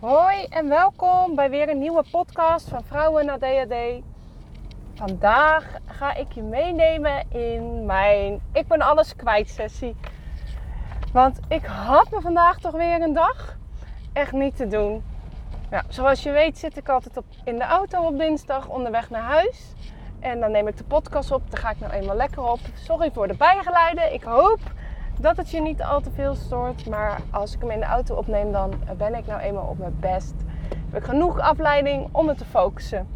Hoi en welkom bij weer een nieuwe podcast van Vrouwen naar DHD. Vandaag ga ik je meenemen in mijn Ik ben alles kwijt sessie. Want ik had me vandaag toch weer een dag echt niet te doen. Zoals je weet zit ik altijd op, in de auto op dinsdag onderweg naar huis. En dan neem ik de podcast op. Daar ga ik nou eenmaal lekker op. Sorry voor de bijgeleiden. Ik hoop dat het je niet al te veel stoort. Maar als ik hem in de auto opneem, dan ben ik nou eenmaal op mijn best. Heb ik genoeg afleiding om me te focussen.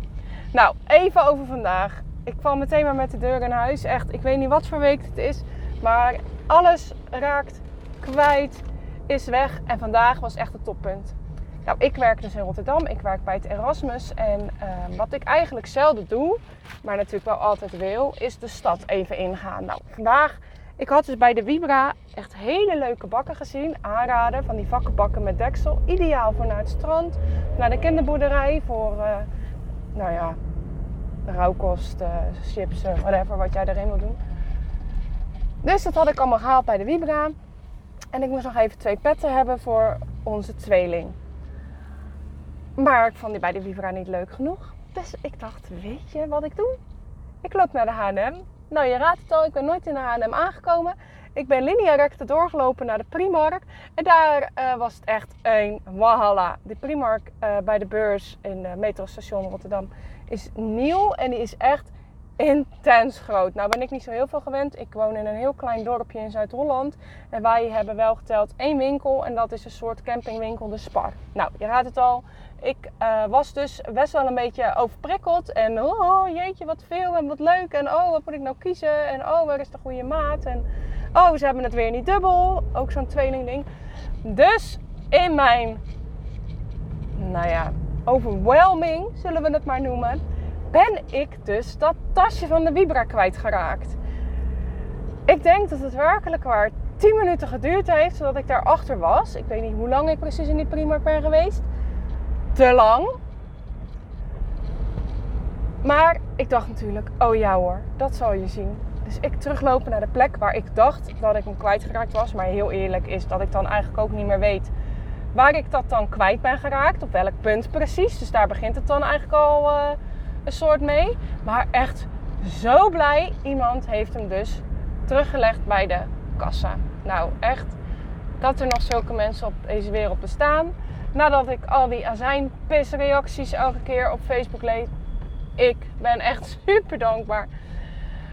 Nou, even over vandaag. Ik val meteen maar met de deur in huis. Echt, ik weet niet wat voor week het is. Maar alles raakt kwijt, is weg. En vandaag was echt het toppunt. Nou, ik werk dus in Rotterdam. Ik werk bij het Erasmus. En uh, wat ik eigenlijk zelden doe, maar natuurlijk wel altijd wil, is de stad even ingaan. Nou, vandaag ik had dus bij de Vibra echt hele leuke bakken gezien. Aanraden van die vakkenbakken met deksel. Ideaal voor naar het strand, naar de kinderboerderij. Voor, uh, nou ja, rauwkost, chips, whatever, wat jij erin wil doen. Dus dat had ik allemaal gehaald bij de Vibra. En ik moest nog even twee petten hebben voor onze tweeling. Maar ik vond die bij de Vibra niet leuk genoeg. Dus ik dacht, weet je wat ik doe? Ik loop naar de H&M nou, je raadt het al, ik ben nooit in de H&M aangekomen. Ik ben linea recta doorgelopen naar de Primark. En daar uh, was het echt een walhalla. De Primark uh, bij de beurs in het metrostation Rotterdam is nieuw. En die is echt intens groot. Nou ben ik niet zo heel veel gewend. Ik woon in een heel klein dorpje in Zuid-Holland. En wij hebben wel geteld één winkel. En dat is een soort campingwinkel, de Spar. Nou, je raadt het al. Ik uh, was dus best wel een beetje overprikkeld. En oh, jeetje, wat veel en wat leuk. En oh, wat moet ik nou kiezen? En oh, waar is de goede maat? En oh, ze hebben het weer niet dubbel. Ook zo'n tweeling ding. Dus in mijn, nou ja, overwhelming, zullen we het maar noemen, ben ik dus dat tasje van de Vibra kwijtgeraakt. Ik denk dat het werkelijk waar 10 minuten geduurd heeft zodat ik daarachter was. Ik weet niet hoe lang ik precies in die Primark ben geweest te lang. Maar ik dacht natuurlijk, oh ja hoor, dat zal je zien. Dus ik teruglopen naar de plek waar ik dacht dat ik hem kwijtgeraakt was. Maar heel eerlijk is dat ik dan eigenlijk ook niet meer weet waar ik dat dan kwijt ben geraakt. Op welk punt precies. Dus daar begint het dan eigenlijk al uh, een soort mee. Maar echt zo blij. Iemand heeft hem dus teruggelegd bij de kassa. Nou echt, dat er nog zulke mensen op deze wereld bestaan nadat ik al die azijnpisreacties elke keer op Facebook lees. Ik ben echt super dankbaar.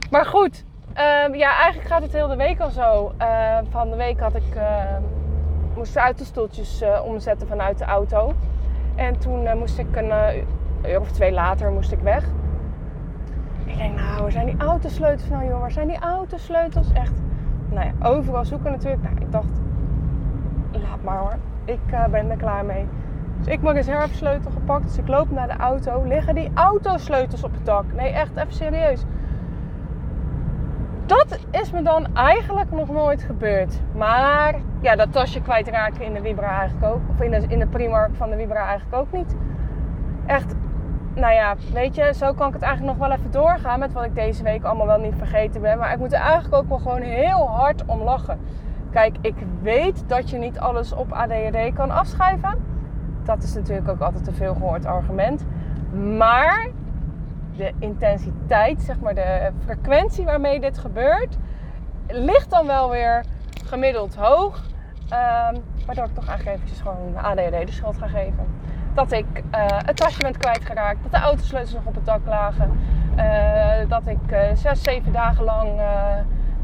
Maar goed, uh, ja, eigenlijk gaat het heel de week al zo. Uh, van de week had ik, uh, moest de autostoeltjes eh, omzetten vanuit de auto. En toen moest ik een uur of twee later moest ik weg. Ik denk, nou, waar zijn die autosleutels nou, joh? Waar zijn die autosleutels? Echt, nou ja, overal zoeken natuurlijk. Nou, ik dacht, laat maar hoor ik uh, ben er klaar mee. Dus ik mijn reservesleutel gepakt. Dus ik loop naar de auto. Liggen die autosleutels op het dak? Nee, echt even serieus. Dat is me dan eigenlijk nog nooit gebeurd. Maar ja, dat tasje kwijtraken in de Vibra eigenlijk ook. Of in de, in de Primark van de Vibra eigenlijk ook niet. Echt, nou ja, weet je, zo kan ik het eigenlijk nog wel even doorgaan met wat ik deze week allemaal wel niet vergeten ben. Maar ik moet er eigenlijk ook wel gewoon heel hard om lachen. Kijk, ik weet dat je niet alles op ADHD kan afschuiven. Dat is natuurlijk ook altijd een veel gehoord argument. Maar de intensiteit, zeg maar de frequentie waarmee dit gebeurt, ligt dan wel weer gemiddeld hoog. Um, waardoor ik toch eigenlijk eventjes gewoon ADHD de schuld ga geven. Dat ik uh, het tasje ben kwijtgeraakt, dat de autosleutels nog op het dak lagen. Uh, dat ik uh, zes, zeven dagen lang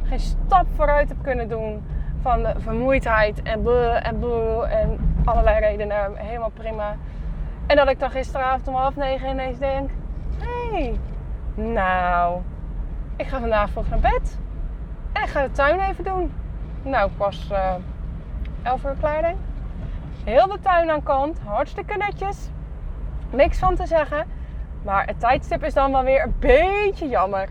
geen stap vooruit heb kunnen doen van de vermoeidheid en en bleh en allerlei redenen. Helemaal prima. En dat ik dan gisteravond om half negen ineens denk: hé, hey, nou, ik ga vandaag vroeg naar bed. En ga de tuin even doen. Nou, ik was uh, elf uur klaar, denk Heel de tuin aan kant, hartstikke netjes. Niks van te zeggen. Maar het tijdstip is dan wel weer een beetje jammer.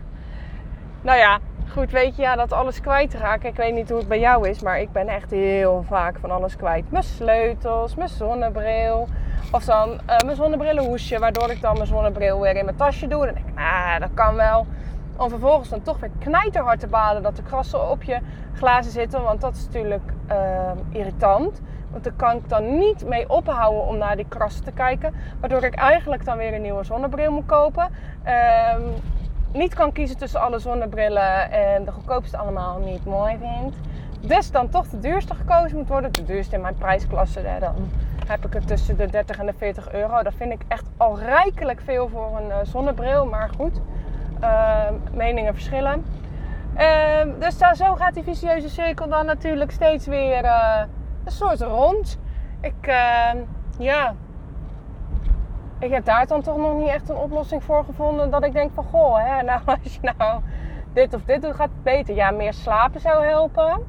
Nou ja, goed, weet je, ja, dat alles kwijtraken. Ik weet niet hoe het bij jou is, maar ik ben echt heel vaak van alles kwijt. Mijn sleutels, mijn zonnebril. Of dan uh, mijn zonnebrillenhoesje, waardoor ik dan mijn zonnebril weer in mijn tasje doe. En dan denk ik, nou, dat kan wel. Om vervolgens dan toch weer knijterhard te baden dat de krassen op je glazen zitten. Want dat is natuurlijk ehm, irritant. Want daar kan ik dan niet mee ophouden om naar die krassen te kijken. Waardoor ik eigenlijk dan weer een nieuwe zonnebril moet kopen. Ehm, niet kan kiezen tussen alle zonnebrillen en de goedkoopste allemaal niet mooi vind. Dus dan toch de duurste gekozen moet worden. De duurste in mijn prijsklasse. Dan heb ik het tussen de 30 en de 40 euro. Dat vind ik echt al rijkelijk veel voor een uh, zonnebril. Maar goed, meningen verschillen. Uh, dus zo gaat die vicieuze cirkel dan natuurlijk steeds weer uh, een soort rond. Ik, ehm, ja, ik heb daar dan toch nog niet echt een oplossing voor gevonden. Dat ik denk van, goh, hè, nou, als je nou dit of dit doet, gaat het beter. Ja, meer slapen zou helpen.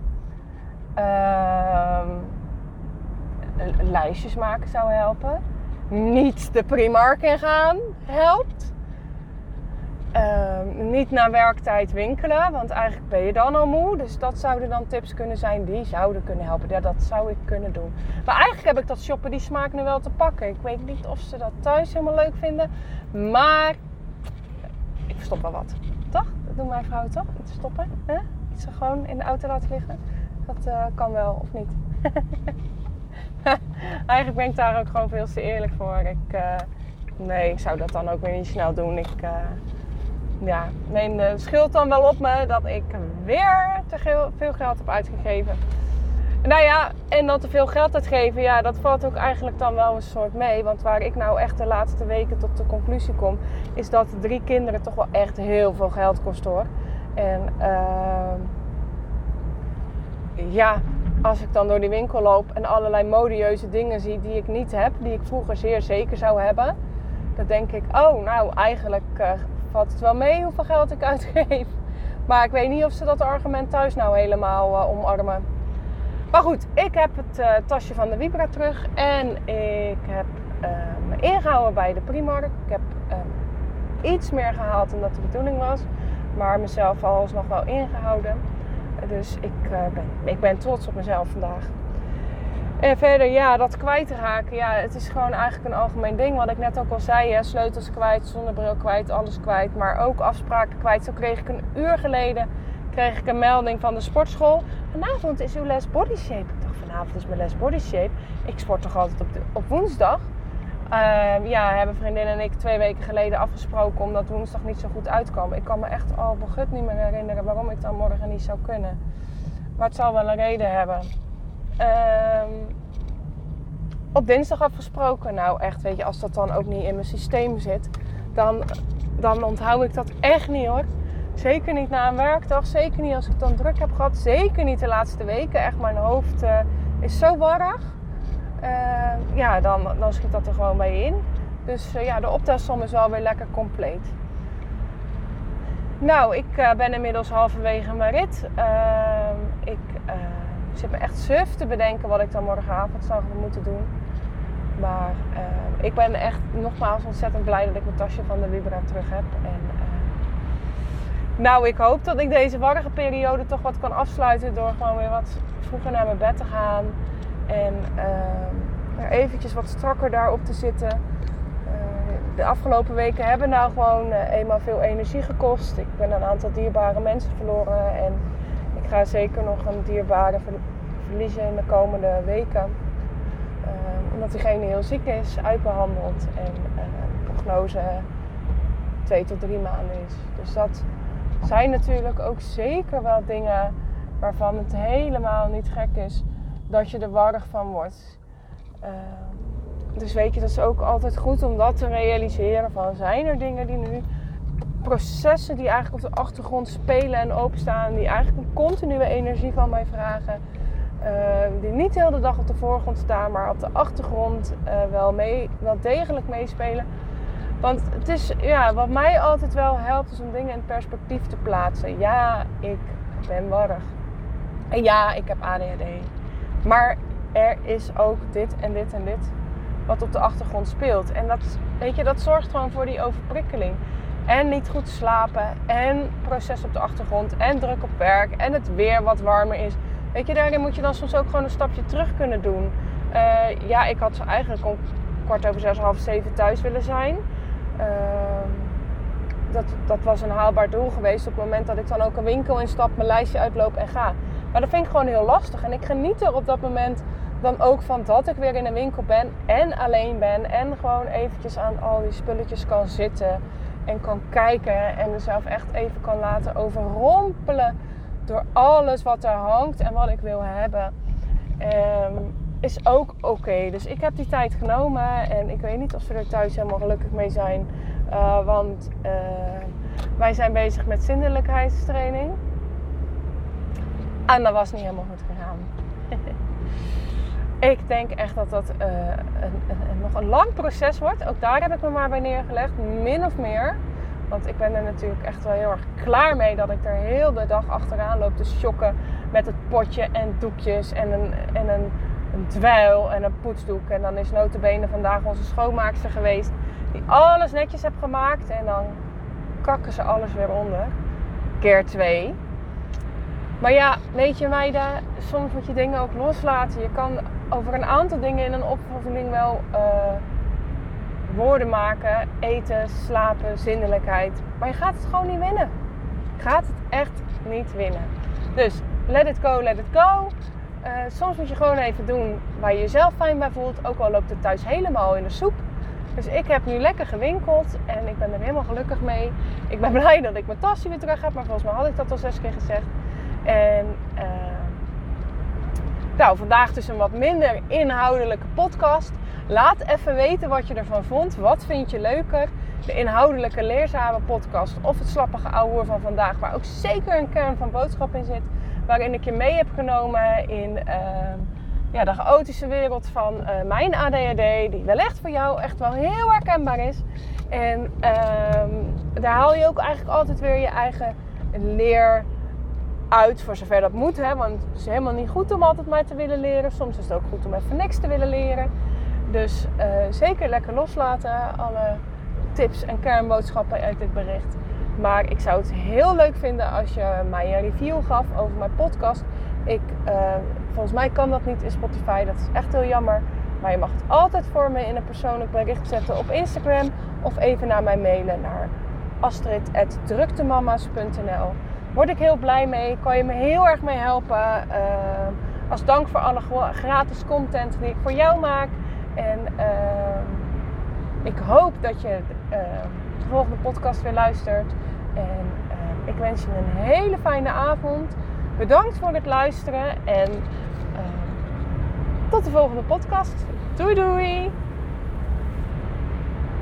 Lijstjes maken zou helpen. Niet de Primark in gaan helpt. Uh, niet na werktijd winkelen, want eigenlijk ben je dan al moe. Dus dat zouden dan tips kunnen zijn die zouden kunnen helpen. Ja, dat zou ik kunnen doen. Maar eigenlijk heb ik dat shoppen die smaak nu wel te pakken. Ik weet niet of ze dat thuis helemaal leuk vinden. Maar ik verstop wel wat. Toch? Dat doen mijn vrouw toch? Iets stoppen. Hè? Iets gewoon in de auto laten liggen. Dat uh, kan wel, of niet? Eigenlijk ben ik daar ook gewoon veel te eerlijk voor. Ik, uh, nee, ik zou dat dan ook weer niet snel doen. Ik uh, ja, neem de schuld dan wel op me dat ik weer te veel geld heb uitgegeven. Nou ja, en dan te veel geld uitgeven, ja, dat valt ook eigenlijk dan wel een soort mee. Want waar ik nou echt de laatste weken tot de conclusie kom, is dat drie kinderen toch wel echt heel veel geld kost hoor. En uh, ja, als ik dan door die winkel loop en allerlei modieuze dingen zie die ik niet heb, die ik vroeger zeer zeker zou hebben, dan denk ik, oh, nou eigenlijk uh, valt het wel mee hoeveel geld ik uitgeef. Maar ik weet niet of ze dat argument thuis nou helemaal uh, omarmen. Maar goed, ik heb het uh, tasje van de Vibra terug en ik heb me ingehouden bij de Primark. Ik heb iets meer gehaald dan dat de bedoeling was, maar mezelf alsnog wel ingehouden. Dus ik, ben, ik ben trots op mezelf vandaag. En verder, ja, dat kwijtraken. Ja, het is gewoon eigenlijk een algemeen ding. Wat ik net ook al zei, hè, sleutels kwijt, zonnebril kwijt, alles kwijt. Maar ook afspraken kwijt. Zo kreeg ik een uur geleden kreeg ik een melding van de sportschool. Vanavond is uw les body shape. Ik dacht, vanavond is mijn les body shape. Ik sport toch altijd op, op woensdag. Uh, ja, hebben vriendin en ik twee weken geleden afgesproken omdat woensdag niet zo goed uitkwam. Ik kan me echt al begut niet meer herinneren waarom ik dan morgen niet zou kunnen. Maar het zal wel een reden hebben. Uh, op dinsdag afgesproken. Nou, echt, weet je, als dat dan ook niet in mijn systeem zit, dan, dan onthoud ik dat echt niet hoor. Zeker niet na een werkdag. Zeker niet als ik dan druk heb gehad. Zeker niet de laatste weken. Echt, mijn hoofd uh, is zo warrig. Uh, ja, dan, dan schiet dat er gewoon bij in. Dus uh, ja, de optelsom is wel weer lekker compleet. Nou, ik uh, ben inmiddels halverwege mijn rit. Ehm, ik zit me echt suf te bedenken wat ik dan morgenavond zou moeten doen. Maar ehm, ik ben echt nogmaals ontzettend blij dat ik mijn tasje van de Vibra terug heb. En, nou, ik hoop dat ik deze warrige periode toch wat kan afsluiten door gewoon weer wat vroeger naar mijn bed te gaan. En uh, eventjes wat strakker daarop te zitten. De afgelopen weken hebben nou gewoon eenmaal veel energie gekost. Ik ben een aantal dierbare mensen verloren. En ik ga zeker nog een dierbare verliezen in de komende weken. omdat diegene heel ziek is, uitbehandeld. En de prognose twee tot drie maanden is. Dus dat zijn natuurlijk ook zeker wel dingen waarvan het helemaal niet gek is dat je er warrig van wordt. Uh, dus weet je, dat is ook altijd goed om dat te realiseren. Van zijn er dingen die nu, processen die eigenlijk op de achtergrond spelen en openstaan, die eigenlijk een continue energie van mij vragen. Uh, die niet heel de dag op de voorgrond staan, maar op de achtergrond uh, wel, mee, wel degelijk meespelen. Want het is, ja, wat mij altijd wel helpt, is om dingen in perspectief te plaatsen. Ja, ik ben warrig. En ja, ik heb ADHD. Maar er is ook dit en dit en dit wat op de achtergrond speelt. En dat, weet je, dat zorgt gewoon voor die overprikkeling. En niet goed slapen. En proces op de achtergrond. En druk op werk. En het weer wat warmer is. Weet je, daarin moet je dan soms ook gewoon een stapje terug kunnen doen. Uh, ja, ik had eigenlijk om kwart over zes, half zeven thuis willen zijn. Uh, dat, dat was een haalbaar doel geweest op het moment dat ik dan ook een winkel instap, mijn lijstje uitloop en ga. Maar dat vind ik gewoon heel lastig. En ik geniet er op dat moment dan ook van dat ik weer in een winkel ben en alleen ben. En gewoon eventjes aan al die spulletjes kan zitten en kan kijken. En mezelf echt even kan laten overrompelen door alles wat er hangt en wat ik wil hebben. Ehm, is ook oké. Dus ik heb die tijd genomen en ik weet niet of ze er thuis helemaal gelukkig mee zijn. Uh, want uh, wij zijn bezig met zindelijkheidstraining. En dat was niet helemaal goed gegaan. ik denk echt dat dat uh, een, een, nog een lang proces wordt. Ook daar heb ik me maar bij neergelegd, min of meer. Want ik ben er natuurlijk echt wel heel erg klaar mee dat ik er heel de dag achteraan loop te shocken met het potje en doekjes en een, en een, dweil en een poetsdoek. En dan is notabene vandaag onze schoonmaakster geweest die alles netjes heeft gemaakt. En dan kakken ze alles weer onder. Keer twee. Maar ja, weet je meiden, soms moet je dingen ook loslaten. Je kan over een aantal dingen in een opvoeding wel uh, woorden maken. Eten, slapen, zinnelijkheid. Maar je gaat het gewoon niet winnen. Je gaat het echt niet winnen. Dus let it go, let it go. Uh, soms moet je gewoon even doen waar je jezelf fijn bij voelt. Ook al loopt het thuis helemaal in de soep. Dus ik heb nu lekker gewinkeld en ik ben er helemaal gelukkig mee. Ik ben blij dat ik mijn tasje weer terug heb, maar volgens mij had ik dat al zes keer gezegd. En uh, nou, vandaag dus een wat minder inhoudelijke podcast. Laat even weten wat je ervan vond. Wat vind je leuker? De inhoudelijke leerzame podcast of het slappige ouwe van vandaag, waar ook zeker een kern van boodschap in zit. Waarin ik je mee heb genomen in uh, ja, de chaotische wereld van uh, mijn ADHD, die wellicht voor jou echt wel heel herkenbaar is. En uh, daar haal je ook eigenlijk altijd weer je eigen leer uit, voor zover dat moet. Hè? Want het is helemaal niet goed om altijd maar te willen leren. Soms is het ook goed om even niks te willen leren. Dus uh, zeker lekker loslaten, alle tips en kernboodschappen uit dit bericht. Maar ik zou het heel leuk vinden als je mij een review gaf over mijn podcast. Ik, uh, volgens mij kan dat niet in Spotify, dat is echt heel jammer. Maar je mag het altijd voor me in een persoonlijk bericht zetten op Instagram. Of even naar mij mailen naar astrid.druktemama's.nl Word ik heel blij mee, kan je me heel erg mee helpen. Uh, als dank voor alle gratis content die ik voor jou maak. En uh, ik hoop dat je de volgende podcast weer luistert. En ik wens je een hele fijne avond. Bedankt voor het luisteren en tot de volgende podcast. Doei doei!